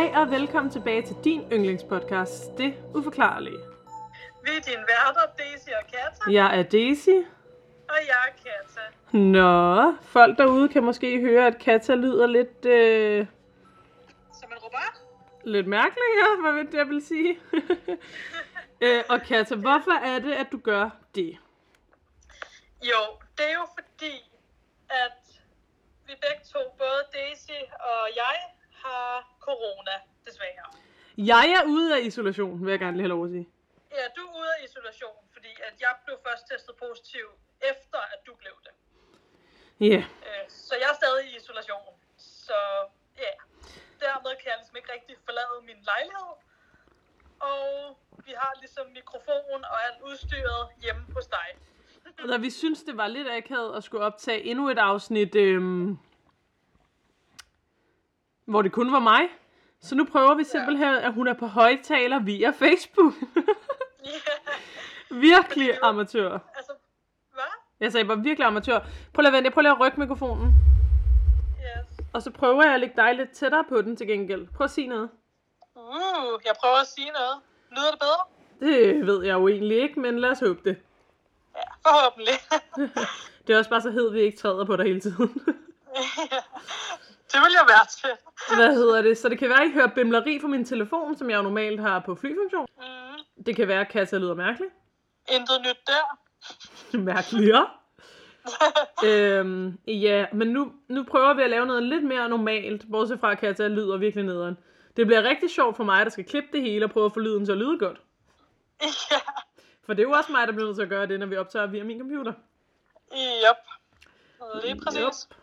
Goddag og velkommen tilbage til din yndlingspodcast, Det Uforklarlige. Vi er dine værter, Daisy og Kata, Jeg er Daisy. og jeg er Kata. Nå, folk derude kan måske høre, at Katja lyder lidt, øh, Som en robot? lidt mærkelig, ja, hvad vil det, jeg vil sige. øh, og Katja, hvorfor er det, at du gør det? Jo, det er jo fordi, at vi begge to, både Daisy og jeg, har corona, desværre. Jeg er ude af isolation, vil jeg gerne lige have lov at sige. Ja, du er ude af isolation, fordi at jeg blev først testet positiv, efter at du blev det. Ja, yeah. Øh, Så jeg er stadig i isolation. Så ja, dermed kan jeg ligesom ikke rigtig forlade min lejlighed. Og vi har ligesom mikrofon og alt udstyret hjemme hos dig. og vi synes, det var lidt akavet at skulle optage endnu et afsnit, øhm, hvor det kun var mig. Så nu prøver vi simpelthen, at hun er på højtaler via Facebook. Ja, virkelig amatør. altså, hvad? Jeg sagde bare virkelig amatør. Prøv lige at vente, jeg prøver lige at rykke mikrofonen. Yes. Og så prøver jeg at lægge dig lidt tættere på den til gengæld. Prøv at sige noget. Uh, jeg prøver at sige noget. Lyder det bedre? Det ved jeg jo egentlig ikke, men lad os håbe det. Ja, forhåbentlig. Det er også bare så hed, vi ikke træder på dig hele tiden. det vil jeg være til. Hvad hedder det? Så det kan være, at I hører bimleri fra min telefon, som jeg jo normalt har på flyfunktion. Mm, Det kan være, at Katja lyder mærkelig. intet nyt der. Mærkeligere. øhm, ja, men nu, nu prøver vi at lave noget lidt mere normalt, bortset fra at Katja lyder virkelig nederen. Det bliver rigtig sjovt for mig, der skal klippe det hele og prøve at få lyden til at lyde godt. ja, For det er jo også mig, der bliver nødt til at gøre det, når vi optager via min computer. yep. Lige præcis. Yup.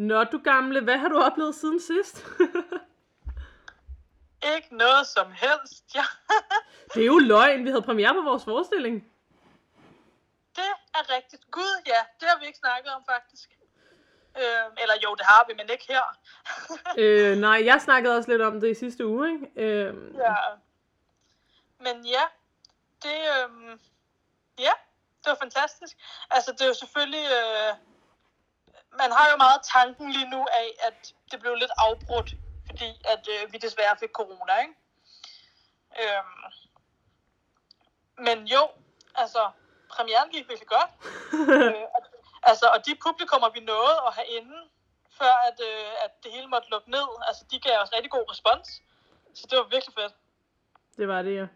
Nå, du gamle, hvad har du oplevet siden sidst? Ikke noget som helst. Ja. det er jo løgn, vi havde premiere på vores forestilling. Det er rigtigt. Gud, ja. Det har vi ikke snakket om, faktisk. Øhm, eller jo, det har vi, men ikke her. øh, nej, jeg snakkede også lidt om det i sidste uge, ikke? Øh, ja. Men ja, det, øhm, ja, det var fantastisk. Altså, det er jo selvfølgelig... Øh, man har jo meget tanken lige nu af, at det blev lidt afbrudt, fordi at øh, vi desværre fik corona, ikke? Øhm, men jo, altså, premieren gik virkelig godt. øh, altså, og de publikummer, vi nåede at have inde, før at, øh, at det hele måtte lukke ned, altså, de gav os rigtig god respons. Så det var virkelig fedt. det var det, ja.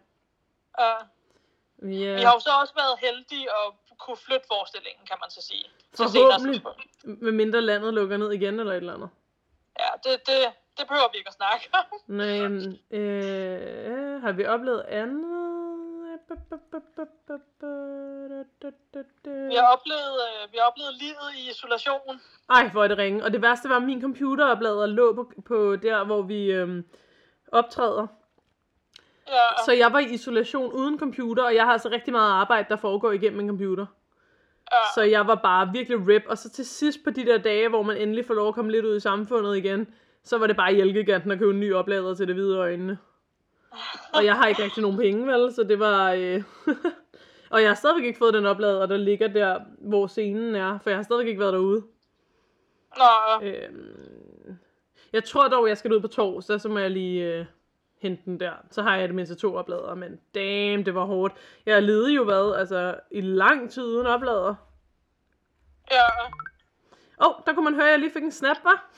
Uh, ja. vi har jo så også været heldige at kunne flytte forestillingen, kan man så sige. Forhåbentlig. Med mindre landet lukker ned igen, eller et eller andet. Ja, det, det, det behøver vi ikke at snakke om. Nej, øh, har vi oplevet andet? Vi har oplevet, øh, vi har oplevet livet i isolation. Ej, hvor er det ringe. Og det værste var, at min computeroplader lå på, på der, hvor vi øhm, optræder. Ja, Så jeg var i isolation uden computer, og jeg har altså rigtig meget arbejde, der foregår igennem en computer. Ja, Så jeg var bare virkelig rip. Og så til sidst på de der dage, hvor man endelig får lov at komme lidt ud i samfundet igen, så var det bare i Elgiganten at købe en ny oplader til det hvide øjnene. Og jeg har ikke rigtig nogen penge, vel? Så det var... Øh... og jeg har stadigvæk ikke fået den oplader, der ligger der, hvor scenen er. For jeg har stadigvæk ikke været derude. Nå, Øhm, jeg tror dog, jeg skal ud på torsdag, så må jeg lige øh, hente den der. Så har jeg det mindste to oplader, men damn, det var hårdt. Jeg levede jo hvad, altså i lang tid uden oplader. ja, Åh, oh, der kunne man høre, at jeg lige fik en snap, var.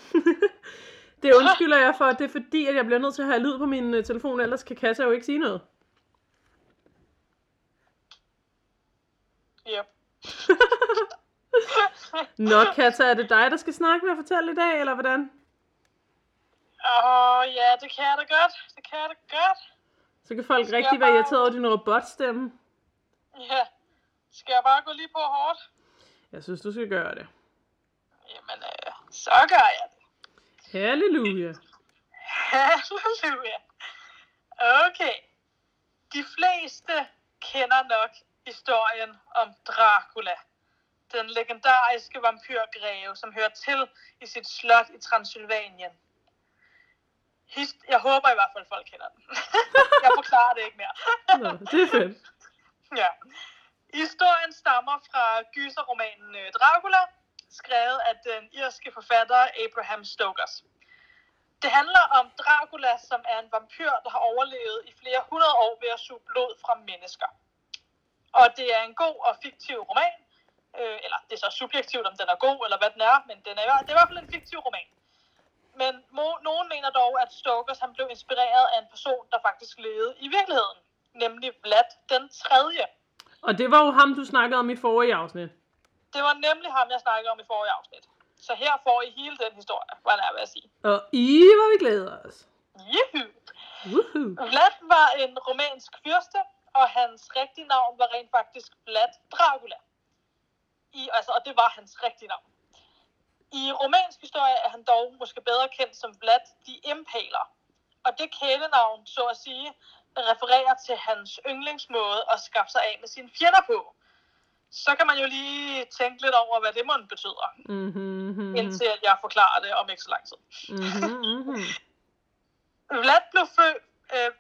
det undskylder jeg for. Det er fordi, at jeg bliver nødt til at have lyd på min uh, telefon, ellers kan Katja jo ikke sige noget. yep. Nå, Katja, er det dig, der skal snakke med og fortælle i dag, eller hvordan? Åh, ja, det kan jeg da godt. Det kan jeg da godt. Så kan folk rigtig være bare- irriteret over din robotstemme. Ja, skal jeg bare gå lige på hårdt? Jeg synes, du skal gøre det. Jamen, øh, så gør jeg det. Halleluja. Halleluja. Okay. De fleste kender nok historien om Dracula. Den legendariske vampyrgreve, som hører til i sit slot i Transylvanien. Hist- jeg håber i hvert fald, folk kender den. jeg forklarer det ikke mere. Nå, det er fedt. Ja. Historien stammer fra gyserromanen øh, Dracula, skrevet af den irske forfatter Abraham Stokers. Det handler om Dracula, som er en vampyr, der har overlevet i flere hundrede år ved at suge blod fra mennesker. Og det er en god og fiktiv roman. Øh, eller det er så subjektivt, om den er god eller hvad den er, men den er, det er i hvert fald en fiktiv roman. Men mo- nogen mener dog, at Stokers han blev inspireret af en person, der faktisk levede i virkeligheden. Nemlig Vlad den tredje. Og det var jo ham, du snakkede om i forrige afsnit. Det var nemlig ham, jeg snakkede om i forrige afsnit. Så her får I hele den historie, hvad jeg er ved at sige. Og i hvor vi glæder os. Juhu! Woohoo. Vlad var en romansk fyrste, og hans rigtige navn var rent faktisk Vlad Dracula. I, altså, og det var hans rigtige navn. I romansk historie er han dog måske bedre kendt som Vlad de Impaler. Og det kælenavn, så at sige, refererer til hans yndlingsmåde at skaffe sig af med sine fjender på. Så kan man jo lige tænke lidt over, hvad det må betyder, Mhm, mhm, indtil at jeg forklarer det om ikke så lang tid. mhm, mhm. Vlad blev født... Øh,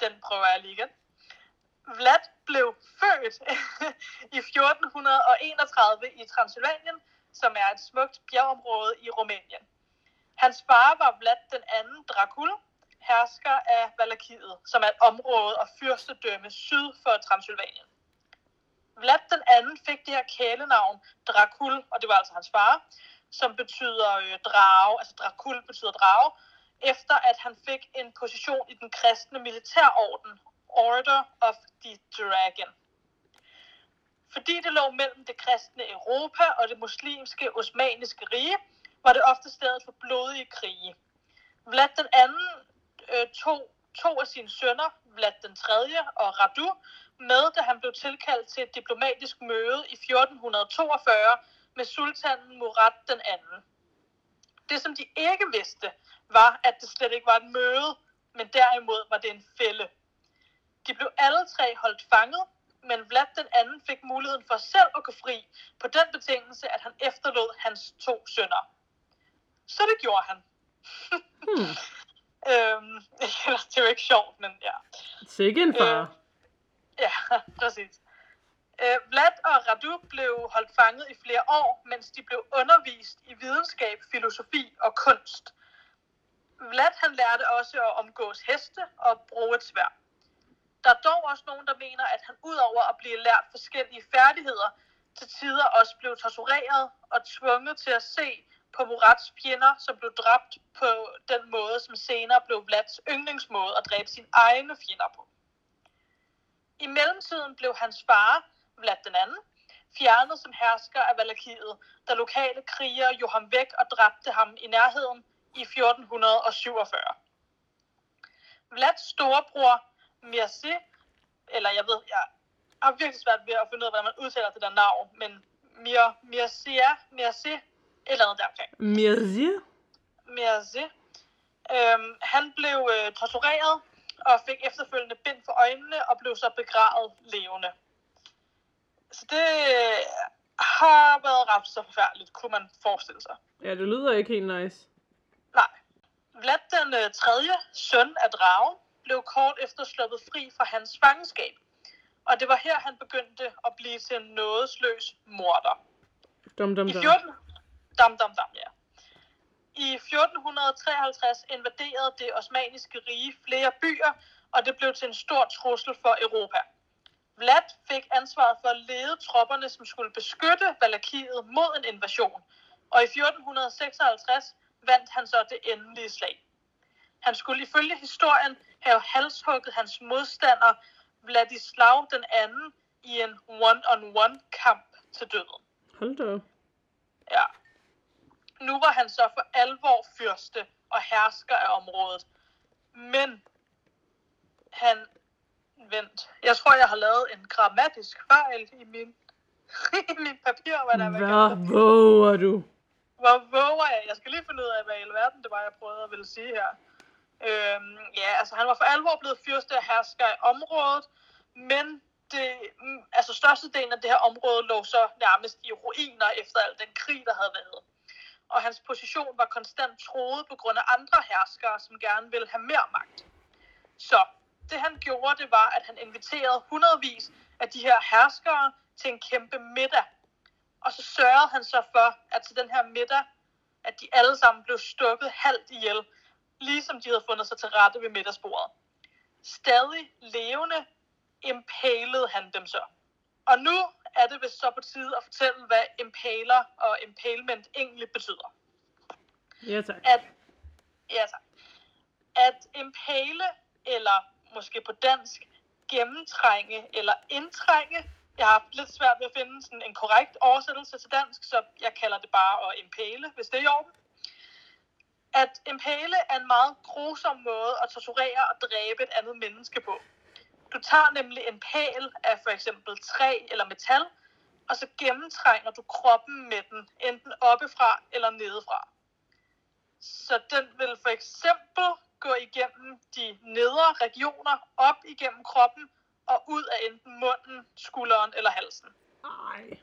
den prøver jeg lige igen. Vlad blev født i 1431 i Transylvanien, som er et smukt bjergområde i Rumænien. Hans far var Vlad den anden Dracul, hersker af Valakiet, som er et område og fyrstedømme syd for Transylvanien. Vlad den anden fik det her kælenavn Dracul, og det var altså hans far, som betyder øh, drage, altså Dracul betyder drage, efter at han fik en position i den kristne militærorden, Order of the Dragon. Fordi det lå mellem det kristne Europa og det muslimske osmaniske rige, var det ofte stedet for blodige krige. Vlad den anden øh, tog to af sine sønner, Vlad den tredje og Radu, med, da han blev tilkaldt til et diplomatisk møde i 1442 med sultanen Murad den anden. Det, som de ikke vidste, var, at det slet ikke var et møde, men derimod var det en fælde. De blev alle tre holdt fanget, men Vlad den anden fik muligheden for selv at gå fri, på den betingelse, at han efterlod hans to sønner. Så det gjorde han. Hmm. Øhm, det er jo ikke sjovt, men ja. Sikke en far. Øh, Ja, præcis. Øh, Vlad og Radu blev holdt fanget i flere år, mens de blev undervist i videnskab, filosofi og kunst. Vlad han lærte også at omgås heste og bruge et svær. Der er dog også nogen, der mener, at han udover at blive lært forskellige færdigheder, til tider også blev tortureret og tvunget til at se på Murats fjender, som blev dræbt på den måde, som senere blev Vlads yndlingsmåde at dræbe sine egne fjender på. I mellemtiden blev hans far, Vlad den anden, fjernet som hersker af Valakiet, da lokale krigere jo ham væk og dræbte ham i nærheden i 1447. Vlads storebror Mircea, eller jeg ved, jeg har virkelig svært ved at finde ud af, hvordan man udtaler det der navn, men Mir, Mircea, Mircea, et eller andet deromkring. Merci. Mircea. Øhm, han blev øh, tortureret og fik efterfølgende bind for øjnene og blev så begravet levende. Så det øh, har været ret så forfærdeligt, kunne man forestille sig. Ja, det lyder ikke helt nice. Nej. Vlad den øh, tredje søn af dragen blev kort efter sluppet fri fra hans fangenskab. Og det var her, han begyndte at blive til en nådesløs morder. Dum, dum, I dum. 14... Dam, dam, dam, ja. I 1453 invaderede det osmaniske rige flere byer, og det blev til en stor trussel for Europa. Vlad fik ansvaret for at lede tropperne, som skulle beskytte Valakiet mod en invasion, og i 1456 vandt han så det endelige slag. Han skulle ifølge historien have halshugget hans modstander Vladislav den anden i en one-on-one kamp til døden. Hold da. Ja. Nu var han så for alvor fyrste og hersker af området. Men han... Vent. Jeg tror, jeg har lavet en grammatisk fejl i min, i min papir, hvad der er. Hvad våger du? Hvor våger jeg? Jeg skal lige finde ud af, hvad i alverden det var, jeg prøvede at ville sige her. Øhm, ja, altså han var for alvor blevet fyrste og hersker i området, men det, mm, altså størstedelen af det her område lå så nærmest i ruiner efter al den krig, der havde været. Og hans position var konstant troet på grund af andre herskere, som gerne ville have mere magt. Så det han gjorde, det var, at han inviterede hundredvis af de her herskere til en kæmpe middag. Og så sørgede han så for, at til den her middag, at de alle sammen blev stukket halvt ihjel, ligesom de havde fundet sig til rette ved middagsbordet. Stadig levende impalede han dem så. Og nu er det vist så på tide at fortælle, hvad impaler og impalement egentlig betyder. Ja, tak. At, ja, tak. At impale, eller måske på dansk, gennemtrænge eller indtrænge. Jeg har haft lidt svært ved at finde sådan en korrekt oversættelse til dansk, så jeg kalder det bare at impale, hvis det er i orden. At impale er en meget grusom måde at torturere og dræbe et andet menneske på. Du tager nemlig en pæl af for eksempel træ eller metal, og så gennemtrænger du kroppen med den, enten oppefra eller nedefra. Så den vil for eksempel gå igennem de nedre regioner, op igennem kroppen og ud af enten munden, skulderen eller halsen. Ej,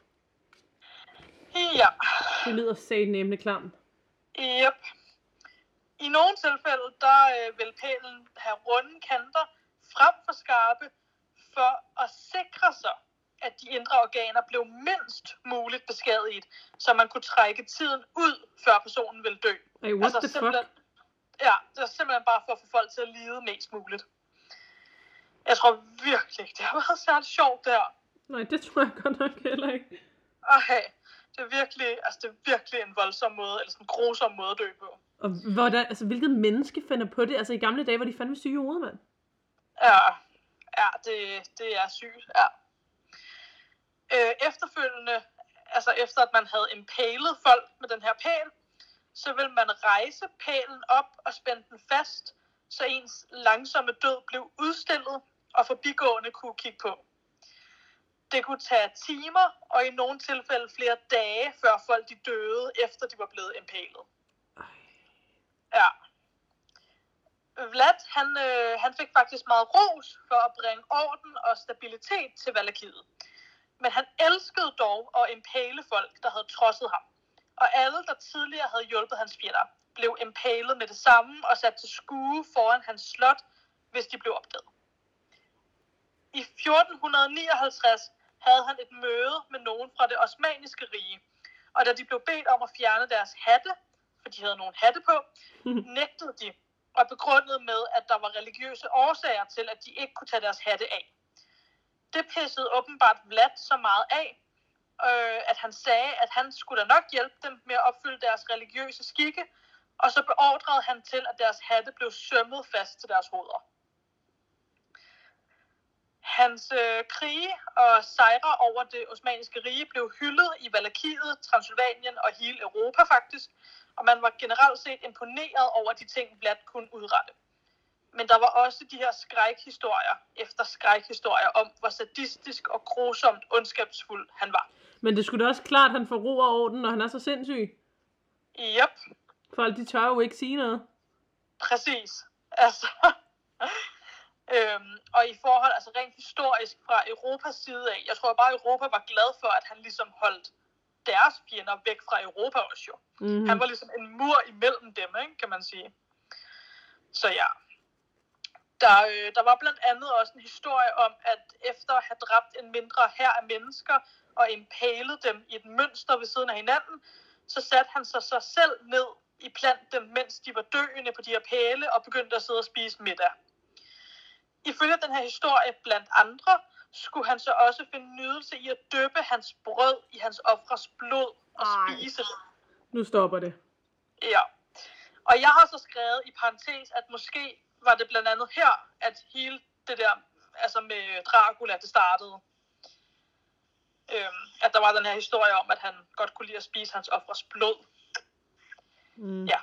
Ja, det lyder sat nemlig klam. yep. I nogle tilfælde, der øh, vil pælen have runde kanter frem for skarpe, for at sikre sig, at de indre organer blev mindst muligt beskadiget, så man kunne trække tiden ud, før personen ville dø. Ej, what the fuck? simpelthen, Ja, det er simpelthen bare for at få folk til at lide mest muligt. Jeg tror virkelig det har været særligt sjovt der. Nej, det tror jeg godt nok heller ikke. Ej, det er virkelig, altså det er virkelig en voldsom måde, eller sådan en grusom måde at dø på. Og hvordan, altså, hvilket menneske finder på det? Altså, i gamle dage var de fandme syge i mand. Ja, ja det, det er sygt, ja. Øh, efterfølgende, altså efter at man havde impalet folk med den her pæl, så vil man rejse pælen op og spænde den fast, så ens langsomme død blev udstillet og forbigående kunne kigge på. Det kunne tage timer, og i nogle tilfælde flere dage, før folk de døde, efter de var blevet impalet. Ja. Vlad, han, øh, han fik faktisk meget ros for at bringe orden og stabilitet til Valakiet. Men han elskede dog at impale folk, der havde trodset ham. Og alle, der tidligere havde hjulpet hans fjender, blev impalet med det samme og sat til skue foran hans slot, hvis de blev opdaget. I 1459 havde han et møde med nogen fra det osmaniske rige, og da de blev bedt om at fjerne deres hatte, for de havde nogle hatte på, nægtede de og begrundede med, at der var religiøse årsager til, at de ikke kunne tage deres hatte af. Det pissede åbenbart Vlad så meget af, øh, at han sagde, at han skulle da nok hjælpe dem med at opfylde deres religiøse skikke, og så beordrede han til, at deres hatte blev sømmet fast til deres hoveder. Hans øh, krige og sejre over det osmaniske rige blev hyldet i Valakiet, Transylvanien og hele Europa faktisk, og man var generelt set imponeret over de ting, Vlad kunne udrette. Men der var også de her skrækhistorier efter skrækhistorier om, hvor sadistisk og grusomt ondskabsfuld han var. Men det skulle da også klart, at han får ro og orden, når han er så sindssyg. Yep, Folk, de tør jo ikke sige noget. præcis. Altså, øhm, og i forhold, altså rent historisk fra Europas side af, jeg tror bare, at Europa var glad for, at han ligesom holdt deres fjender væk fra Europa også jo. Mm-hmm. Han var ligesom en mur imellem dem, ikke, kan man sige. Så ja. Der, øh, der var blandt andet også en historie om, at efter at have dræbt en mindre her af mennesker og impalet dem i et mønster ved siden af hinanden, så satte han sig, sig selv ned i plant dem, mens de var døende på de her pæle og begyndte at sidde og spise middag. Ifølge den her historie blandt andre, skulle han så også finde nydelse i at døbe hans brød i hans ofres blod og Ej. spise det. Nu stopper det. Ja. Og jeg har så skrevet i parentes, at måske var det blandt andet her, at hele det der, altså med Dracula, det startede. Øhm, at der var den her historie om, at han godt kunne lide at spise hans ofres blod. Mm. Ja.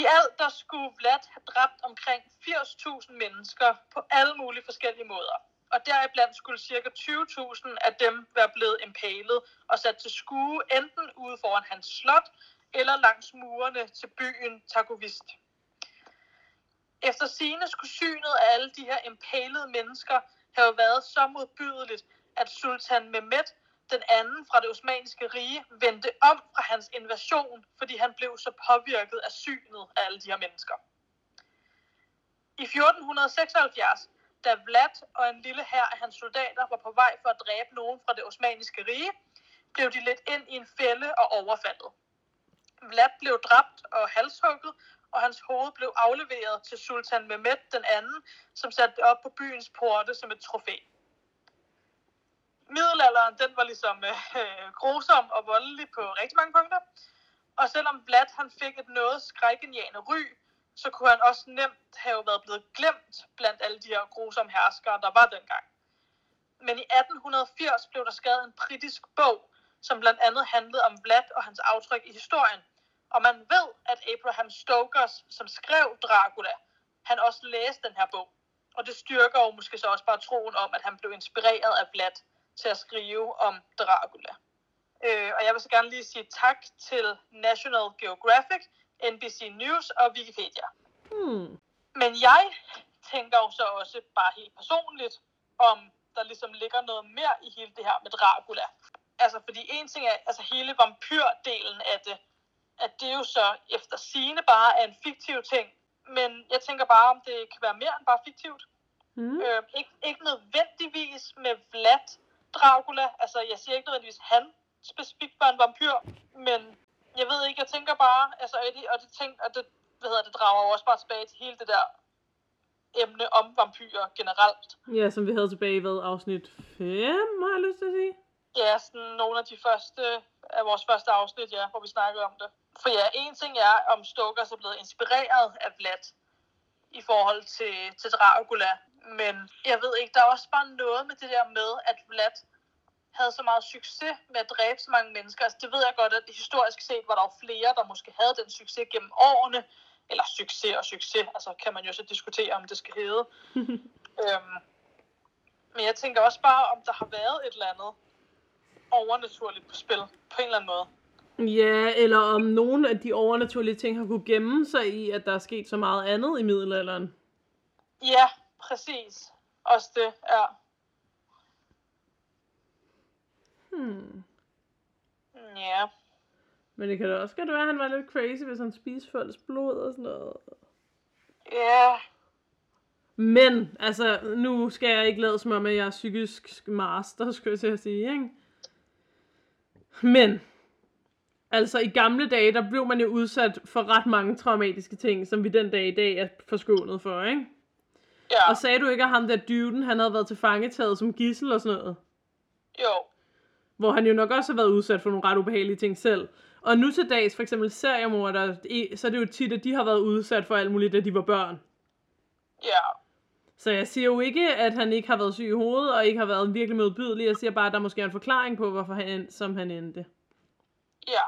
I alt, der skulle Vlad have dræbt omkring 80.000 mennesker på alle mulige forskellige måder. Og deriblandt skulle ca. 20.000 af dem være blevet impalet og sat til skue enten ude foran hans slot eller langs murene til byen Takovist. Efter sine skulle synet af alle de her impalede mennesker have været så modbydeligt, at sultan Mehmed den anden fra det osmaniske rige vendte om fra hans invasion, fordi han blev så påvirket af synet af alle de her mennesker. I 1476, da Vlad og en lille hær af hans soldater var på vej for at dræbe nogen fra det osmaniske rige, blev de let ind i en fælde og overfaldet. Vlad blev dræbt og halshugget, og hans hoved blev afleveret til Sultan Mehmed den anden, som satte det op på byens porte som et trofæ. Middelalderen, den var ligesom øh, øh, grusom og voldelig på rigtig mange punkter. Og selvom Vlad han fik et noget skrækkenjagende ry, så kunne han også nemt have været blevet glemt blandt alle de her grusomme herskere, der var dengang. Men i 1880 blev der skrevet en britisk bog, som blandt andet handlede om Vlad og hans aftryk i historien. Og man ved, at Abraham Stokers, som skrev Dracula, han også læste den her bog. Og det styrker jo måske så også bare troen om, at han blev inspireret af Vlad til at skrive om Dracula. Øh, og jeg vil så gerne lige sige tak til National Geographic, NBC News og Wikipedia. Hmm. Men jeg tænker jo så også bare helt personligt, om der ligesom ligger noget mere i hele det her med Dracula. Altså, fordi en ting er, altså hele vampyrdelen af det, at det jo så efter sine bare er en fiktiv ting. Men jeg tænker bare, om det kan være mere end bare fiktivt. Hmm. Øh, ikke, ikke nødvendigvis med Vlad Dracula. Altså, jeg siger ikke nødvendigvis, han specifikt var en vampyr, men jeg ved ikke, jeg tænker bare, altså, og det, og det, tænk, og det, hvad hedder det, drager jo også bare tilbage til hele det der emne om vampyrer generelt. Ja, som vi havde tilbage i hvad, afsnit 5, har jeg lyst til at sige. Ja, sådan nogle af de første, af vores første afsnit, ja, hvor vi snakkede om det. For ja, en ting er, om Stokers er blevet inspireret af Vlad i forhold til, til Dracula, men jeg ved ikke, der er også bare noget med det der med, at Vlad havde så meget succes med at dræbe så mange mennesker. Altså, det ved jeg godt, at historisk set var der jo flere, der måske havde den succes gennem årene. Eller succes og succes, altså kan man jo så diskutere, om det skal hedde. øhm, men jeg tænker også bare, om der har været et eller andet overnaturligt på spil, på en eller anden måde. Ja, eller om nogle af de overnaturlige ting har kunne gemme sig i, at der er sket så meget andet i middelalderen. Ja, præcis. Også det, ja. Hmm. Ja. Men det kan da også godt være, at han var lidt crazy, hvis han spiste folks blod og sådan noget. Ja. Men, altså, nu skal jeg ikke lade som om, at jeg er psykisk master, skulle jeg til at sige, ikke? Men, altså i gamle dage, der blev man jo udsat for ret mange traumatiske ting, som vi den dag i dag er forskånet for, ikke? Ja. Og sagde du ikke, at ham der dyven, han havde været til fangetaget som gissel og sådan noget? Jo. Hvor han jo nok også har været udsat for nogle ret ubehagelige ting selv. Og nu til dags, for eksempel seriemorder, så er det jo tit, at de har været udsat for alt muligt, da de var børn. Ja. Så jeg siger jo ikke, at han ikke har været syg i hovedet, og ikke har været virkelig modbydelig. Jeg siger bare, at der måske er en forklaring på, hvorfor han endte, som han endte. Ja.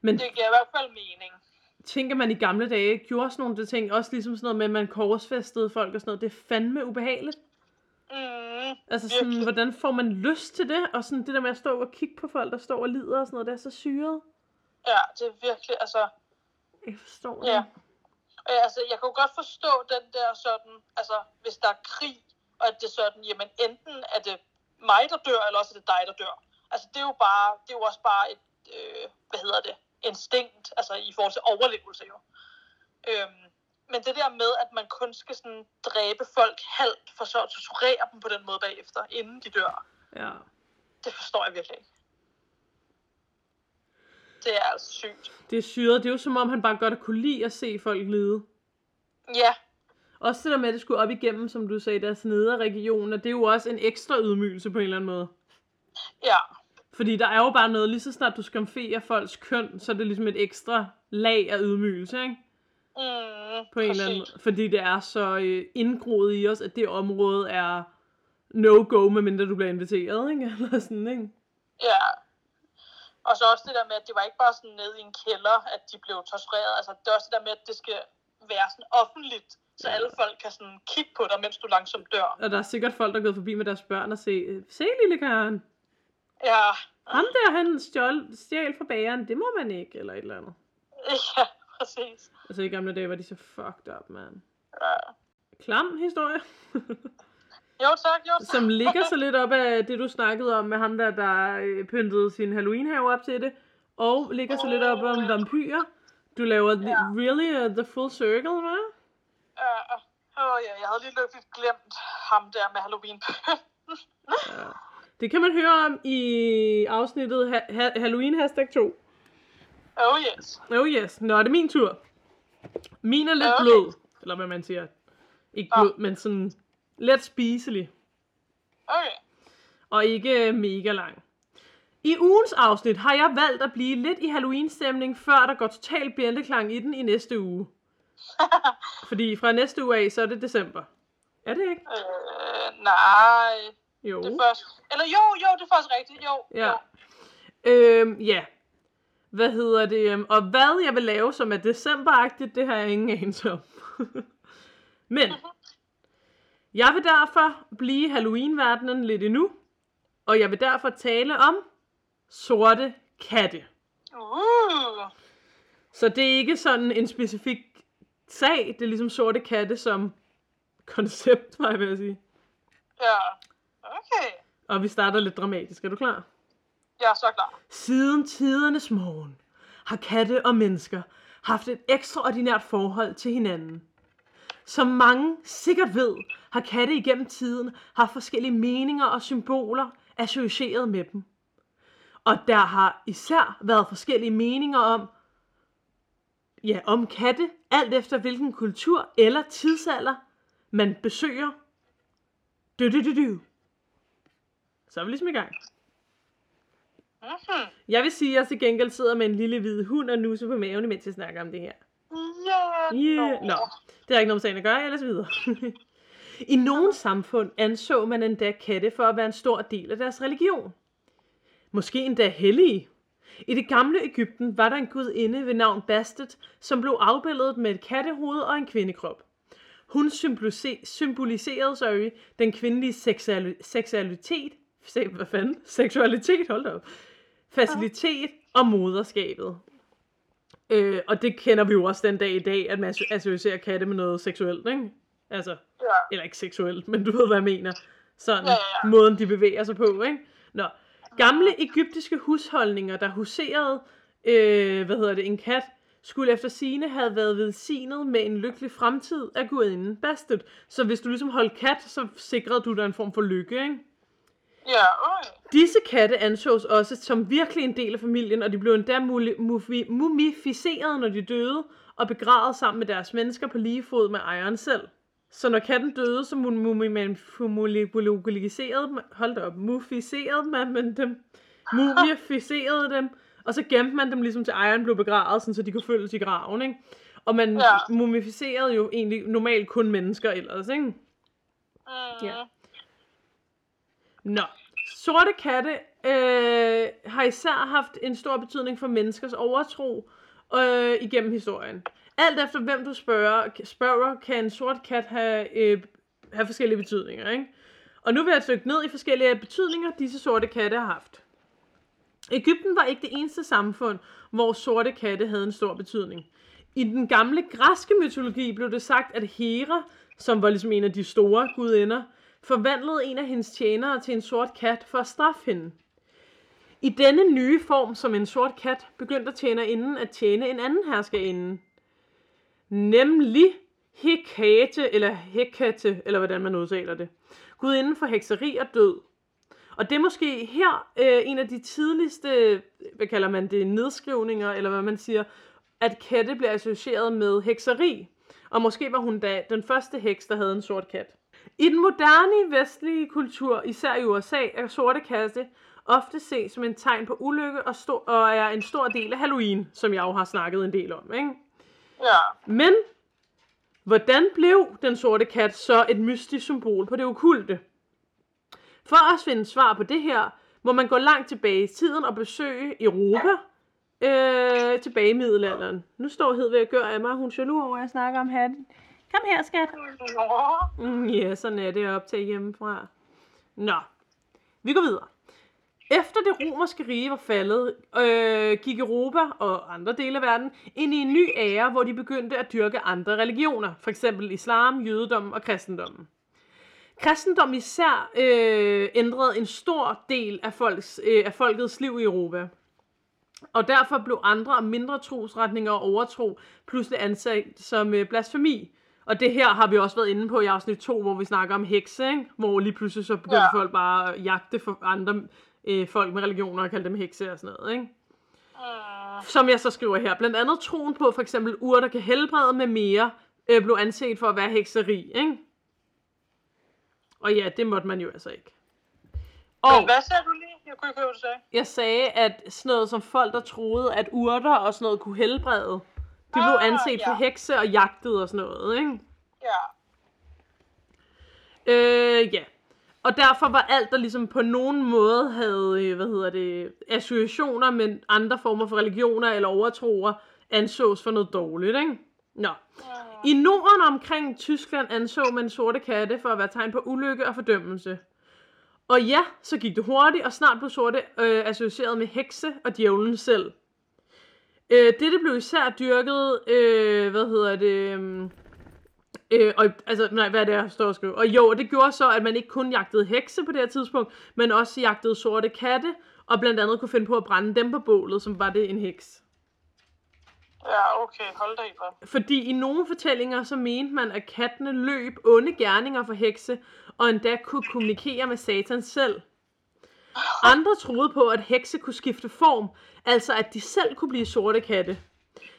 Men Det giver i hvert fald mening. Tænker man i gamle dage, gjorde sådan nogle ting, også ligesom sådan noget med, at man korsfæstede folk og sådan noget, det er fandme ubehageligt. Mm, Altså sådan, Virkelig. hvordan får man lyst til det? Og sådan det der med at stå og kigge på folk, der står og lider og sådan noget, det er så syret. ja, det er virkelig, altså, Jeg forstår det. ja. Og altså, jeg jo godt forstå den der sådan, altså, hvis der er krig, og at det er sådan, jamen enten er det mig, der dør, eller også er det dig, der dør. Altså, det er jo bare, det er jo også bare et, øh, hvad hedder det, instinkt, altså i forhold til overlevelse jo. Øhm, men det der med, at man kun skal sådan dræbe folk halvt, for så at torturere dem på den måde bagefter, inden de dør, ja. det forstår jeg virkelig ikke. Det er altså sygt. Det er syret. Det er jo som om, han bare godt kunne lide at se folk lide. Ja, Også det der med, at det skulle op igennem, som du sagde, deres nedre region, og det er jo også en ekstra ydmygelse på en eller anden måde. ja, Fordi der er jo bare noget, lige så snart du skamferer folks køn, så er det ligesom et ekstra lag af ydmygelse, ikke? mm, På en eller anden måde. Fordi det er så øh, indgroet i os, at det område er no-go, medmindre du bliver inviteret, ikke? Eller sådan, ikke? Ja. Og så også det der med, at det var ikke bare sådan nede i en kælder, at de blev tortureret. Altså, det er også det der med, at det skal være sådan offentligt, så alle folk kan sådan kigge på dig, mens du langsomt dør. Og der er sikkert folk, der er gået forbi med deres børn og se, se lille Karen, Ja, ham der, han stjål, stjal fra bageren, det må man ikke, eller et eller andet. ja, præcis. Altså i gamle dage var de så fucked up, man. Ja. Klam historie. Jo tak, jo tak. som ligger så lidt op af det, du snakkede om med ham der, der øh, pyntede sin Halloween-have op til det. Og ligger så lidt op om vampyrer. Du laver ja. really uh, the full circle, hva'? Ja. Åh ja, jeg havde lige lykkeligt glemt ham der med Halloween. Det kan man høre om i afsnittet ha- ha- Halloween hashtag 2. Oh yes. Oh yes, nå er det min tur. Min er lidt Okay. blød, eller hvad man siger. Ikke Nå. blød, men sådan let spiselig. Okay. og ikke øh, mega lang. I ugens afsnit har jeg valgt at blive lidt i Halloween-stemning, før der går total bjælteklang i den i næste uge. Fordi fra næste uge af, så er det december. Er det ikke? øh, nej. Jo. Det er først. Eller jo, jo, det er faktisk rigtigt. Jo. Ja. jo. Øhm, ja. Hvad hedder det? øhm, Og hvad jeg vil lave, som er decemberagtigt, det har jeg ingen anelse om. Men, jeg vil derfor blive Halloween-verdenen lidt endnu. Og jeg vil derfor tale om sorte katte. Uh. Så det er ikke sådan en specifik sag, det er ligesom sorte katte som koncept, var jeg ved at sige. Ja. Okay. Og vi starter lidt dramatisk, er du klar? Jeg er så klar. Siden tidernes morgen har katte og mennesker haft et ekstraordinært forhold til hinanden. Som mange sikkert ved, har katte igennem tiden haft forskellige meninger og symboler associeret med dem. Og der har især været forskellige meninger om, ja, om katte, alt efter hvilken kultur eller tidsalder man besøger. Du, du, du, du. Så er vi ligesom i gang. Mhm. Jeg vil sige, at jeg til gengæld sidder med en lille hvid hund og nusser på maven, mens jeg snakker om det her. Ja. Yeah. Nå, det har ikke noget med sagen at gøre, ellers videre. I nogle samfund anså man endda katte for at være en stor del af deres religion. Måske endda hellige. I det gamle Ægypten var der en gudinde ved navn Bastet, som blev afbildet med et kattehoved og en kvindekrop. Hun symbolise- symboliserede sorry, den kvindelige seksuali- seksualitet, se, hvad fanden? Seksualitet, hold op. Facilitet og moderskabet. Øh, og det kender vi jo også den dag i dag, at man associerer katte med noget seksuelt, ikke? Altså, Ja. eller ikke seksuelt, men du ved, hvad jeg mener. Sådan, Ja, ja, ja. måden de bevæger sig på, ikke? Nå, gamle egyptiske husholdninger, der huserede, øh, hvad hedder det, en kat, skulle efter sine have været velsignet med en lykkelig fremtid af gudinden Bastet. Så hvis du ligesom holdt kat, så sikrede du dig en form for lykke, ikke? Ja, okay. Disse katte ansås også som virkelig en del af familien, og de blev endda mumificeret, når de døde, og begravet sammen med deres mennesker på lige fod med ejeren selv. Så når katten døde, så mumificerede man, hold op, mumificerede man dem, mumificerede dem, og så gemte man dem ligesom til ejeren blev begravet, sådan, så de kunne følges i graven, ikke? Og man Ja. mumificerede jo egentlig normalt kun mennesker ellers, ikke? Mm. Ja. Nå, sorte katte øh, har især haft en stor betydning for menneskers overtro øh, igennem historien. Alt efter hvem du spørger, spørger kan en sort kat have, øh, have forskellige betydninger. Ikke? Og nu vil jeg dykke ned i forskellige betydninger, disse sorte katte har haft. Ægypten var ikke det eneste samfund, hvor sorte katte havde en stor betydning. I den gamle græske mytologi blev det sagt, at Hera, som var ligesom en af de store gudinder, forvandlede en af hendes tjenere til en sort kat for at straffe hende. I denne nye form som en sort kat begyndte tjenerinden at tjene en anden herskerinde. Nemlig Hekate, eller Hekate, eller hvordan man udtaler det. Gudinden for hekseri og død. Og det er måske her øh, en af de tidligste, hvad kalder man det, nedskrivninger, eller hvad man siger, at katte bliver associeret med hekseri. Og måske var hun da den første heks, der havde en sort kat. I den moderne vestlige kultur, især i USA, er sorte katte ofte set som en tegn på ulykke og, stor, og er en stor del af Halloween, som jeg jo har snakket en del om. Ikke? Ja. Men hvordan blev den sorte kat så et mystisk symbol på det okulte? For at finde svar på det her, må man gå langt tilbage i tiden og besøge Europa øh, tilbage i middelalderen. Nu står Hed ved at gøre af mig, hun jaloux over, at jeg snakker om hatten. Kom her, skat. Nå. Mm, ja, sådan er det at optage hjemmefra. Nå, vi går videre. Efter det romerske rige var faldet, øh, gik Europa og andre dele af verden ind i en ny ære, hvor de begyndte at dyrke andre religioner, f.eks. islam, jødedom og kristendommen. Kristendom især øh, ændrede en stor del af, folks, øh, af folkets liv i Europa. Og derfor blev andre og mindre trosretninger og overtro pludselig ansat som øh, blasfemi. Og det her har vi også været inde på i afsnit 2, hvor vi snakker om hekse, ikke? hvor lige pludselig så begyndte ja. Folk bare at jagte for andre øh, folk med religioner og kalde dem hekse og sådan noget. Ikke? Mm. Som jeg så skriver her. Blandt andet troen på for eksempel urter kan helbrede med mere, øh, blev anset for at være hekseri, ikke? Og ja, det måtte man jo altså ikke. Og Men hvad sagde du lige? Jeg kunne ikke høre, hvad du sagde. jeg sagde, at sådan noget som folk, der troede, at urter og sådan noget kunne helbrede, de blev Ah, anset for ja. hekse og jagtet og sådan noget, ikke? Ja. Øh, ja. Og derfor var alt, der ligesom på nogen måde havde, øh, hvad hedder det, associationer med andre former for religioner eller overtroer, ansås for noget dårligt, ikke? Nå. I Norden omkring Tyskland anså man sorte katte for at være tegn på ulykke og fordømmelse. Og ja, så gik det hurtigt, og snart blev sorte øh, associeret med hekse og djævlen selv. Øh, dette blev især dyrket, øh, hvad hedder det, øhm, øh, og, altså, nej, hvad er det, jeg står og skriver? Og jo, det gjorde så, at man ikke kun jagtede hekse på det her tidspunkt, men også jagtede sorte katte, og blandt andet kunne finde på at brænde dem på bålet, som var det en heks. Ja, okay. Hold da i, hvad. Fordi i nogle fortællinger, så mente man, at kattene løb onde gerninger for hekse, og endda kunne kommunikere med satan selv. Andre troede på, at hekse kunne skifte form, altså at de selv kunne blive sorte katte.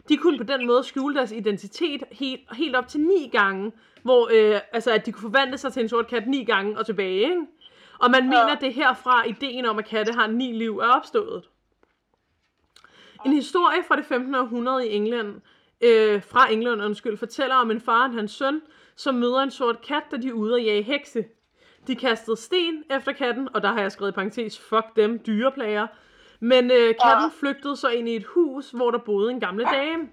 De kunne på den måde skjule deres identitet helt, helt op til ni gange, hvor, øh, altså at de kunne forvandle sig til en sort kat ni gange og tilbage, ikke? Og man mener, at det er herfra ideen om, at katte har ni liv er opstået. En historie fra det 15. århundrede i England, øh, fra England, undskyld, fortæller om en far og hans søn, som møder en sort kat, da de er ude at jage hekse. De kastede sten efter katten, og der har jeg skrevet i parentes, fuck dem, dyreplager. Men øh, katten flygtede så ind i et hus, hvor der boede en gamle dame.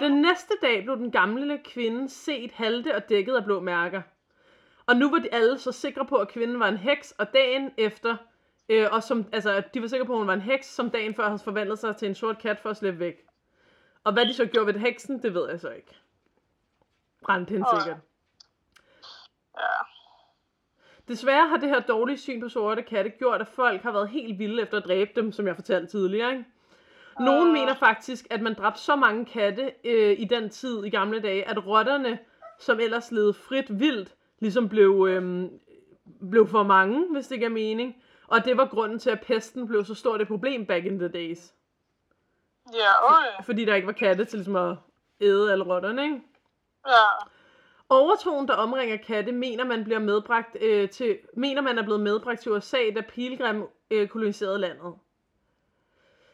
Den næste dag blev den gamle kvinde set halte og dækket af blå mærker. Og nu var de alle så sikre på, at kvinden var en heks, og dagen efter, øh, og som, altså, de var sikre på, at hun var en heks, som dagen før havde forvandlet sig til en sort kat for at slippe væk. Og hvad de så gjorde ved heksen, det ved jeg så ikke. Brændte hende sikkert. Ja. Desværre har det her dårlige syn på sorte katte gjort, at folk har været helt vilde efter at dræbe dem, som jeg fortalte tidligere. Ikke? Nogen Ah. mener faktisk, at man dræbte så mange katte øh, i den tid i gamle dage, at rotterne, som ellers levede frit vildt, ligesom blev, øh, blev for mange, hvis det giver mening. Og det var grunden til, at pesten blev så stort et problem back in the days. Ja, okay. Fordi der ikke var katte til ligesom at æde alle rotterne, ikke? Ja. Overtroen, der omringer katte, mener man, bliver medbragt, øh, til, mener man er blevet medbragt til USA, da Pilgrim øh, koloniserede landet.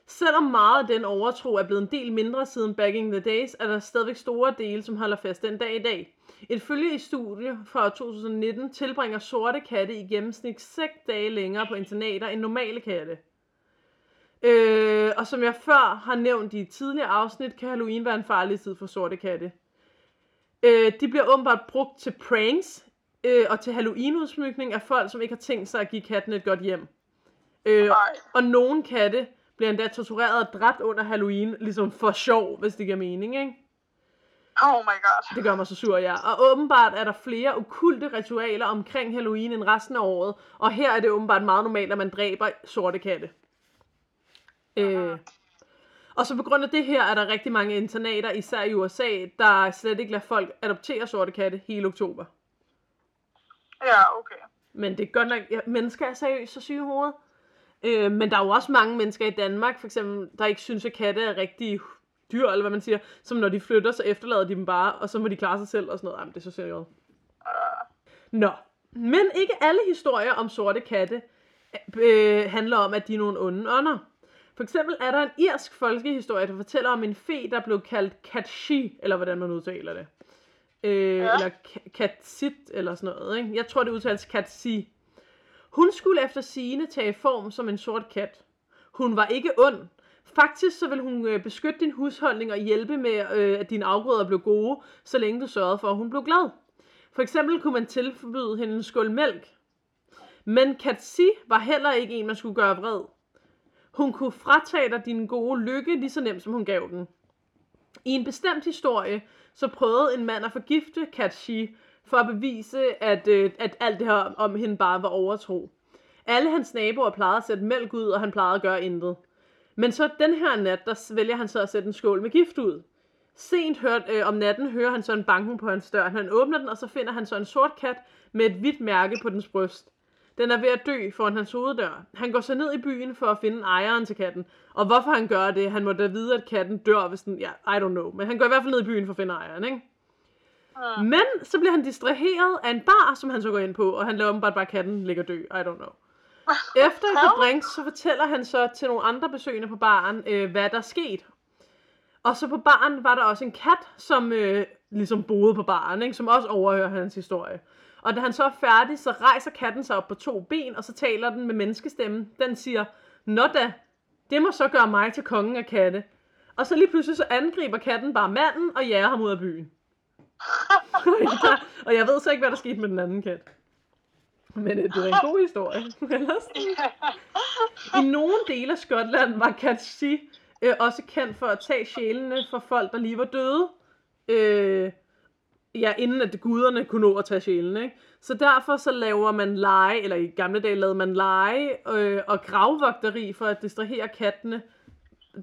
Selvom meget af den overtro er blevet en del mindre siden back in the days, er der stadigvæk store dele, som holder fast den dag i dag. Et følge i studie fra 2019 tilbringer sorte katte i gennemsnit 6 dage længere på internater end normale katte. Øh, og som jeg før har nævnt i et tidligere afsnit, kan Halloween være en farlig tid for sorte katte. Øh, de bliver åbenbart brugt til pranks øh, og til Halloween-udsmykning af folk, som ikke har tænkt sig at give katten et godt hjem. Øh, og nogle katte bliver endda tortureret og dræbt under Halloween, ligesom for sjov, hvis det giver mening, ikke? Oh my god. Det gør mig så sur, ja. Og åbenbart er der flere okulte ritualer omkring Halloween end resten af året, og her er det åbenbart meget normalt, at man dræber sorte katte. Øh, og så på grund af det her er der rigtig mange internater, især i USA, der slet ikke lader folk adoptere sorte katte hele oktober. Ja, okay. Men det er godt nok, ja, mennesker er seriøst så syge i hovedet. Øh, men der er jo også mange mennesker i Danmark, for eksempel, der ikke synes, at katte er rigtig dyr, eller hvad man siger, som når de flytter, så efterlader de dem bare, og så må de klare sig selv og sådan noget. Jamen, det er så seriøst. Nå, men ikke alle historier om sorte katte øh, handler om, at de er nogle onde ånder. For eksempel er der en irsk folkehistorie, der fortæller om en fe, der blev kaldt Katshi, eller hvordan man udtaler det. Øh, Ja. Eller Ka- Katsit, eller sådan noget. Ikke? Jeg tror, det udtales Katsi. Hun skulle efter sigende tage form som en sort kat. Hun var ikke ond. Faktisk så ville hun øh, beskytte din husholdning og hjælpe med, øh, at dine afgrøder blev gode, så længe du sørgede for, at hun blev glad. For eksempel kunne man tilbyde hende en skål mælk. Men Katsi var heller ikke en, man skulle gøre vred. Hun kunne fratage dig din gode lykke lige så nemt, som hun gav den. I en bestemt historie, så prøvede en mand at forgifte Katshi for at bevise, at, øh, at alt det her om hende bare var overtro. Alle hans naboer plejede at sætte mælk ud, og han plejede at gøre intet. Men så den her nat, der vælger han så at sætte en skål med gift ud. Sent hørt, øh, om natten hører han så en banken på hans dør. Han åbner den, og så finder han så en sort kat med et hvidt mærke på dens bryst. Den er ved at dø foran hans hoveddør. Han går så ned i byen for at finde ejeren til katten. Og hvorfor han gør det, han må da vide, at katten dør, hvis den, ja, I don't know. Men han går i hvert fald ned i byen for at finde ejeren, ikke? Mm. Men så bliver han distraheret af en bar, som han så går ind på, og han lader åbenbart bare, at katten ligger død. I don't know. Efter et par drinks, så fortæller han så til nogle andre besøgende på baren, øh, hvad der er sket. Og så på baren var der også en kat, som øh, ligesom boede på baren, ikke? som også overhører hans historie. Og da han så er færdig, så rejser katten sig op på to ben, og så taler den med menneskestemme. Den siger, Nå da, det må så gøre mig til kongen af katte. Og så lige pludselig så angriber katten bare manden og jager ham ud af byen. og jeg ved så ikke, hvad der skete med den anden kat. Men øh, det er en god historie. I nogle dele af Skotland var Catchy øh, også kendt for at tage sjælene fra folk, der lige var døde. Øh, ja, inden at guderne kunne nå at tage sjælene. Ikke? Så derfor så laver man lege, eller i gamle dage lavede man lege øh, og gravvogteri for at distrahere kattene,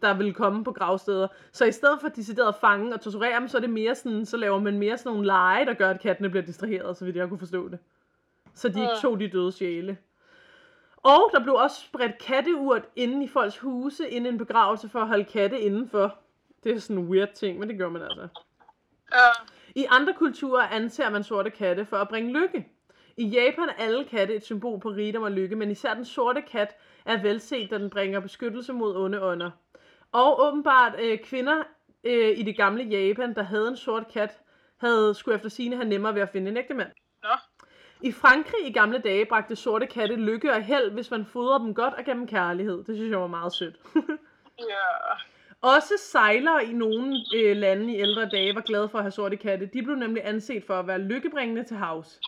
der ville komme på gravsteder. Så i stedet for decideret at fange og torturere dem, så er det mere sådan, så laver man mere sådan nogle lege, der gør, at kattene bliver distraheret, så vidt jeg kunne forstå det. Så de ikke tog de døde sjæle. Og der blev også spredt katteurt inde i folks huse, inden en begravelse for at holde katte indenfor. Det er sådan en weird ting, men det gør man altså. Ja. I andre kulturer anser man sorte katte for at bringe lykke. I Japan er alle katte et symbol på rigdom og lykke, men især den sorte kat er velset, da den bringer beskyttelse mod onde ånder. Og åbenbart øh, kvinder øh, i det gamle Japan, der havde en sort kat, havde skulle efter sine have nemmere ved at finde en ægte mand. Nå. I Frankrig i gamle dage bragte sorte katte lykke og held, hvis man fodrede dem godt og gav dem kærlighed. Det synes jeg var meget sødt. Ja. Også sejlere i nogle øh, lande i ældre dage var glade for at have sorte katte. De blev nemlig anset for at være lykkebringende til havs.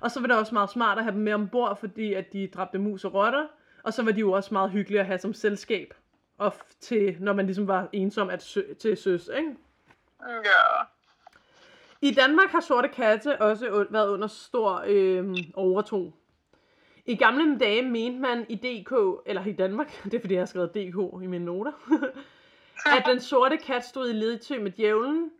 Og så var det også meget smart at have dem med ombord, fordi at de dræbte mus og rotter. Og så var de jo også meget hyggelige at have som selskab. Og til, når man ligesom var ensom at sø- til søs, ikke? Ja. I Danmark har sorte katte også været under stor øh, overtro. I gamle dage mente man i DK, eller i Danmark, det er fordi jeg har skrevet DK i mine noter, at den sorte kat stod i ledtø med djævlen,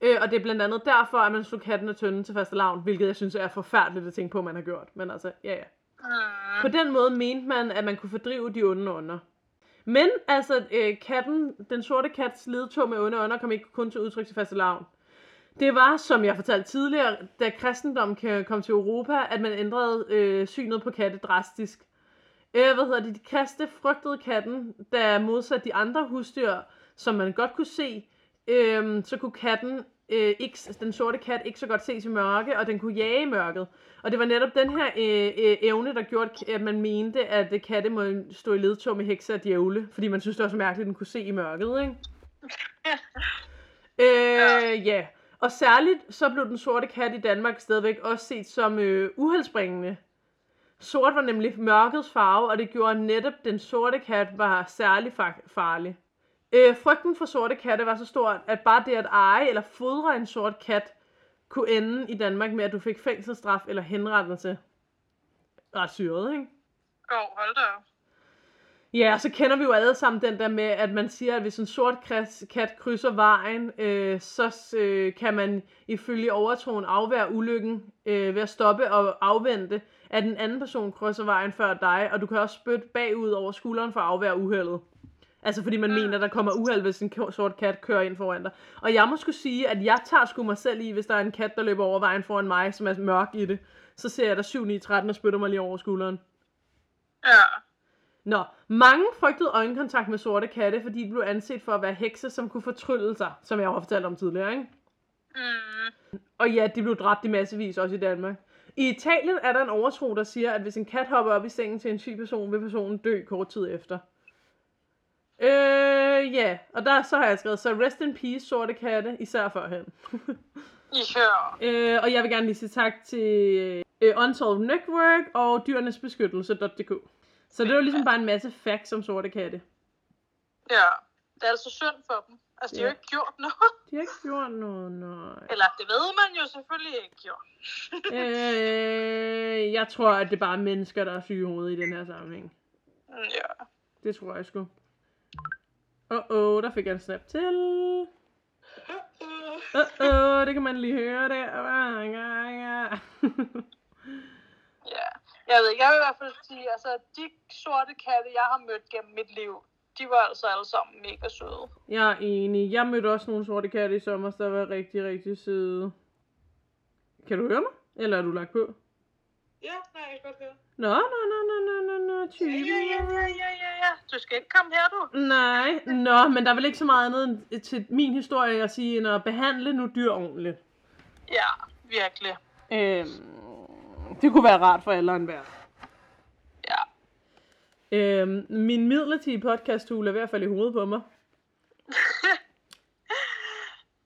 øh, og det er blandt andet derfor, at man slog katten af tønden til faste lavn, hvilket jeg synes er forfærdeligt at tænke på, man har gjort. Men altså, ja ja. Mm. På den måde mente man, at man kunne fordrive de onde ånder. Men altså, øh, katten, den sorte kats ledtog med onde ånder kom ikke kun til udtryk til faste lavn. Det var, som jeg fortalte tidligere, da kristendom kan- kom til Europa, at man ændrede øh, synet på katte drastisk. Øh, hvad hedder det? De kristne frygtede katten, da modsat de andre husdyr, som man godt kunne se, øh, så kunne katten, øh, ikke, den sorte kat, ikke så godt ses i mørke, og den kunne jage i mørket. Og det var netop den her øh, øh, evne, der gjorde, at man mente, at øh, katte må stå i ledtog med hekse og djævle, fordi man synes, det var så mærkeligt, at den kunne se i mørket, ikke? Øh, ja. Og særligt så blev den sorte kat i Danmark stadigvæk også set som øh, uheldsbringende. Sort var nemlig mørkets farve, og det gjorde netop den sorte kat var særlig fa- farlig. Øh, frygten for sorte katte var så stor, at bare det at eje eller fodre en sort kat, kunne ende i Danmark med, at du fik fængselsstraf eller henrettelse. Ret syret, ikke? Jo, hold da. Ja, og så kender vi jo alle sammen den der med, at man siger, at hvis en sort kat krydser vejen, øh, så øh, kan man ifølge overtroen afvære ulykken øh, ved at stoppe og afvente, at en anden person krydser vejen før dig, og du kan også spytte bagud over skulderen for at afvære uheldet. Altså fordi man mener, der kommer uheld, hvis en sort kat kører ind foran dig. Og jeg må skulle sige, at jeg tager sgu mig selv i, hvis der er en kat, der løber over vejen foran mig, som er mørk i det. Så ser jeg der 7 9 13 og spytter mig lige over skulderen. Ja. Nå, mange frygtede øjenkontakt med sorte katte, fordi de blev anset for at være hekse, som kunne fortrylle sig, som jeg har fortalt om tidligere, ikke? Mm. Og ja, de blev dræbt i massevis, også i Danmark. I Italien er der en overtro, der siger, at hvis en kat hopper op i sengen til en syg person, vil personen dø kort tid efter. Øh, ja, og der så har jeg skrevet, så rest in peace, sorte katte, især førhen. Ja. øh, og jeg vil gerne lige sige tak til øh, Unsolved Network og dyrenesbeskyttelse.dk. Så det var ligesom bare en masse facts om sorte katte. Ja. Det er altså synd for dem. Altså, de har jo Ja. ikke gjort noget. De har ikke gjort noget, nej. Eller, det ved man jo selvfølgelig ikke gjort. øh, jeg tror, at det bare er mennesker, der er syge i hovedet i den her sammenhæng. Mm, Ja. Det tror jeg sgu. Åh, oh, oh, der fik jeg en snap til. Åh, oh, oh, det kan man lige høre der. Ja. Ja, Jeg ved ikke, jeg vil i hvert fald sige, altså de sorte katte, jeg har mødt gennem mit liv, de var altså alle sammen mega søde. Jeg er enig. Jeg mødte også nogle sorte katte i sommer, der var rigtig, rigtig søde. Kan du høre mig? Eller er du lagt på? Ja, nej, jeg kan godt høre. Nå, nå, nå, nå, nå, nå, nå, Ja, typen. ja, ja, ja, ja, ja, ja. Du skal ikke komme her, du. Nej, nå, men der er vel ikke så meget andet end- til min historie at sige, end at behandle nu dyr ordentligt. Ja, virkelig. Øhm, det kunne være rart for alle enhver. Ja. Øhm, min midlertidige podcast er ved at falde i hovedet på mig.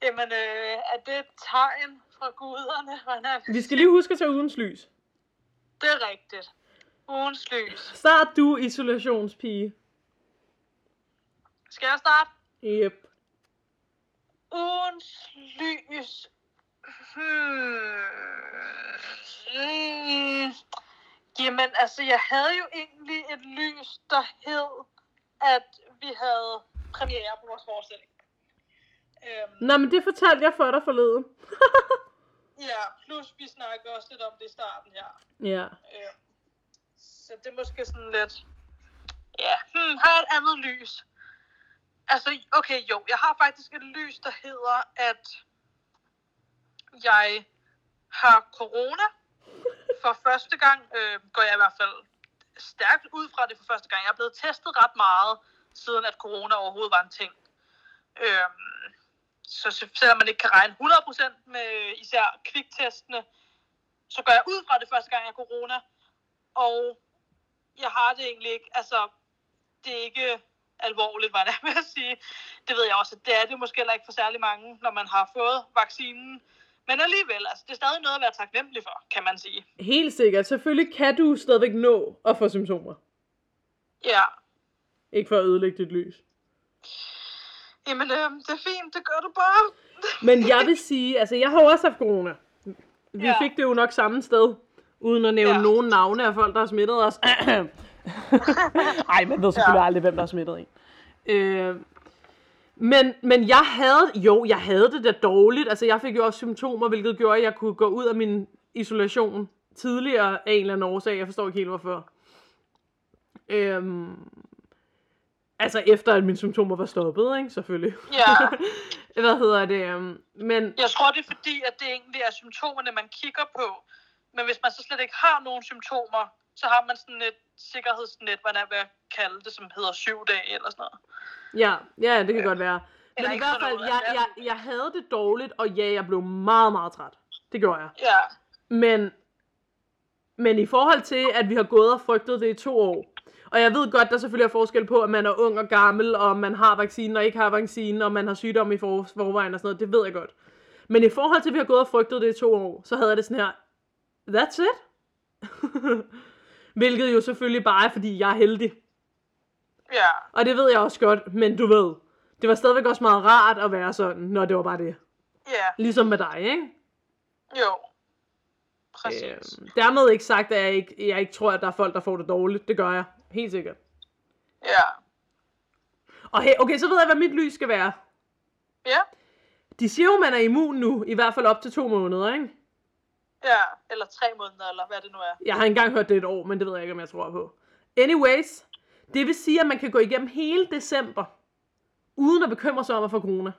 Jamen, øh, er det et tegn fra guderne? Hvad er Vi skal lige huske at tage ugens lys. Det er rigtigt. Ugens lys. Start du isolationspige. Skal jeg starte? Yep. Ugens lys. Hmm. Mm. Jamen, altså, jeg havde jo egentlig et lys, der hed, at vi havde premiere på vores forestilling. Øhm, Nå, men det fortalte jeg for dig forleden. ja, plus vi snakker også lidt om det i starten her. Ja. Øh, så det er måske sådan lidt... Ja, hmm, har jeg et andet lys? Altså, okay, jo, jeg har faktisk et lys, der hedder, at jeg har corona for første gang. Øh, går jeg i hvert fald stærkt ud fra det for første gang. Jeg er blevet testet ret meget, siden at corona overhovedet var en ting. Øh, så selvom man ikke kan regne 100% med især kviktestene, så går jeg ud fra det første gang, jeg har corona. Og jeg har det egentlig ikke, altså, det er ikke alvorligt, var jeg med at sige. Det ved jeg også, at det er det måske heller ikke for særlig mange, når man har fået vaccinen. Men alligevel, altså, det er stadig noget at være taknemmelig for, kan man sige. Helt sikkert. Selvfølgelig kan du stadigvæk nå at få symptomer. Ja, Ikke for at ødelægge dit lys. jamen, øh, det er fint, det gør du bare. Men jeg vil sige, altså jeg har jo også haft corona. Vi Ja. fik det jo nok samme sted, uden at nævne Ja. nogen navne af folk, der har smittet os. Ej, man ved selvfølgelig ja. aldrig, hvem der har smittet en. Øh, men, men jeg havde, jo, jeg havde det da dårligt. Altså jeg fik jo også symptomer, hvilket gjorde, at jeg kunne gå ud af min isolation tidligere af en eller anden årsag. Jeg forstår ikke helt, hvorfor. Øhm, altså efter, at mine symptomer var stoppet, ikke? Selvfølgelig. Ja, Hvad hedder det? øhm, Men jeg tror, det er fordi, at det egentlig er symptomerne, man kigger på. Men hvis man så slet ikke har nogen symptomer, så har man sådan et sikkerhedsnet, hvad er ved at kalde det, som hedder syv dage eller sådan noget. ja, ja, det kan godt være. Men Eller i hvert fald, jeg, jeg, jeg havde det dårligt, og ja, jeg blev meget, meget træt. Det gjorde jeg. Ja, Men, men i forhold til, at vi har gået og frygtet det i to år, og jeg ved godt, der selvfølgelig er forskel på, at man er ung og gammel, og man har vaccinen og ikke har vaccinen, og man har sygdom i for- forvejen og sådan noget, det ved jeg godt. Men i forhold til, at vi har gået og frygtet det i to år, så havde jeg det sådan her, that's it. Hvilket jo selvfølgelig bare er, fordi jeg er heldig. ja, Og det ved jeg også godt, men du ved, det var stadigvæk også meget rart at være sådan, når det var bare det. ja, Ligesom med dig, ikke? jo. Præcis. Øhm, dermed ikke sagt, at jeg ikke, jeg ikke tror, at der er folk, der får det dårligt. Det gør jeg. Helt sikkert. Ja, Og hey, okay, så ved jeg, hvad mit lys skal være. ja, De siger jo, man er immun nu, i hvert fald op til to måneder, ikke? Ja. Eller tre måneder, eller hvad det nu er. Jeg har engang hørt det et år, men det ved jeg ikke, om jeg tror på. Anyways, det vil sige, at man kan gå igennem hele december, uden at bekymre sig om at få corona.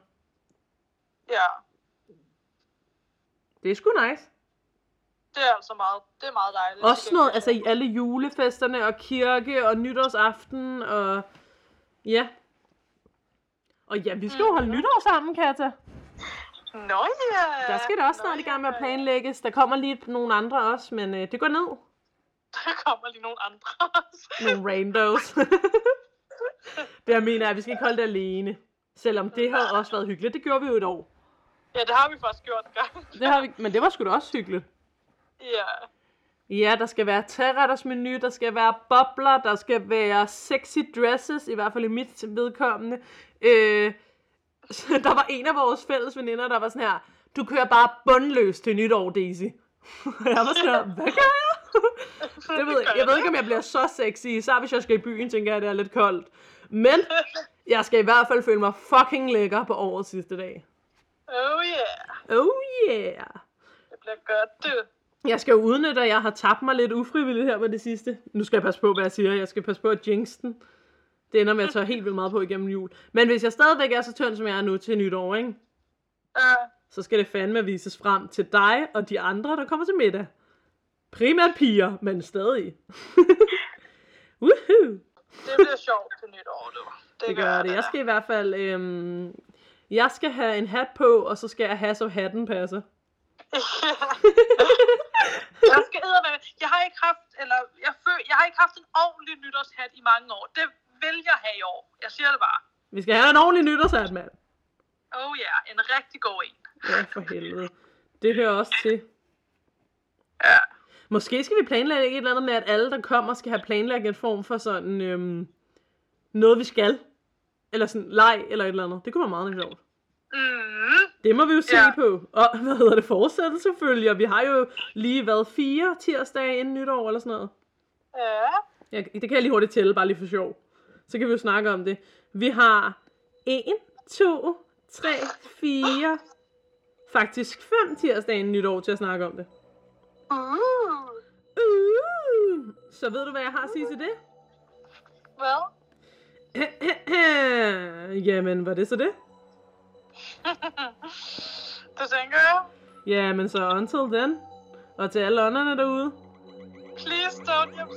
Ja, Det er sgu nice. det er altså meget, det er meget dejligt. Også sådan noget, altså i alle julefesterne og kirke og nytårsaften og ja. Og ja, vi skal jo holde nytår sammen, Katja. Nå ja. Der skal det også Nå snart i gang med at planlægges. Der kommer lige nogle andre også, men øh, det går ned. Der kommer lige nogle andre også. Nogle randos. det jeg mener er, at vi skal ikke holde det alene. Selvom det havde også været hyggeligt. Det gjorde vi jo et år. Ja, det har vi faktisk gjort en gang. Det har vi, men det var sgu da også hyggeligt. Ja, Ja, der skal være treretters menu, der skal være bobler, der skal være sexy dresses, i hvert fald i mit vedkommende. Øh, der var en af vores fælles veninder, der var sådan her, du kører bare bundløs til nytår, Daisy. Og jeg var sådan her, hvad gør jeg? det ved, jeg, jeg ved ikke, om jeg bliver så sexy, så hvis jeg skal i byen, tænker jeg, at det er lidt koldt. Men jeg skal i hvert fald føle mig fucking lækker på årets sidste dag. oh yeah. Oh yeah! Det bliver godt, du. Jeg skal udnytte, at jeg har tabt mig lidt ufrivilligt her med det sidste. Nu skal jeg passe på, hvad jeg siger. Jeg skal passe på at jinx den. Det ender med at tage helt vildt meget på igennem jul. Men hvis jeg stadigvæk er så tynd, som jeg er nu til nytår, ikke? Øh, så skal det fandme vises frem til dig og de andre, der kommer til middag. Primært piger, men stadig. Woohoo! det bliver sjovt til nytår, du. Det, Det gør det. Jeg skal i hvert fald... Øhm, jeg skal have en hat på, og så skal jeg have, så hatten passer. jeg skal eddermame. Jeg har ikke haft, eller jeg, føl, jeg har ikke haft en ordentlig nytårshat i mange år. Det vil jeg have i år. Jeg siger det bare. Vi skal have en ordentlig nytårshat, mand. Oh ja, yeah, en rigtig god en. Ja, for helvede. Det hører også til. Ja. Måske skal vi planlægge et eller andet med, at alle, der kommer, skal have planlagt en form for sådan øhm, noget, vi skal. Eller sådan leg eller et eller andet. Det kunne være meget sjovt. Mm, Det må vi jo se Ja. på. Og hvad hedder det? Fortsættelse følger. Vi har jo lige været fire tirsdage inden nytår eller sådan noget. ja. Jeg, det kan jeg lige hurtigt tælle, bare lige for sjov. Så kan vi jo snakke om det. Vi har 1, 2, 3, 4, faktisk 5 tirsdage inden nytår til at snakke om det. Uh, Uh, så ved du, hvad jeg har at sige til det? well, Jamen, var det så det? det tænker jeg. Jamen, så until then. Og til alle ånderne derude. Please don't hjem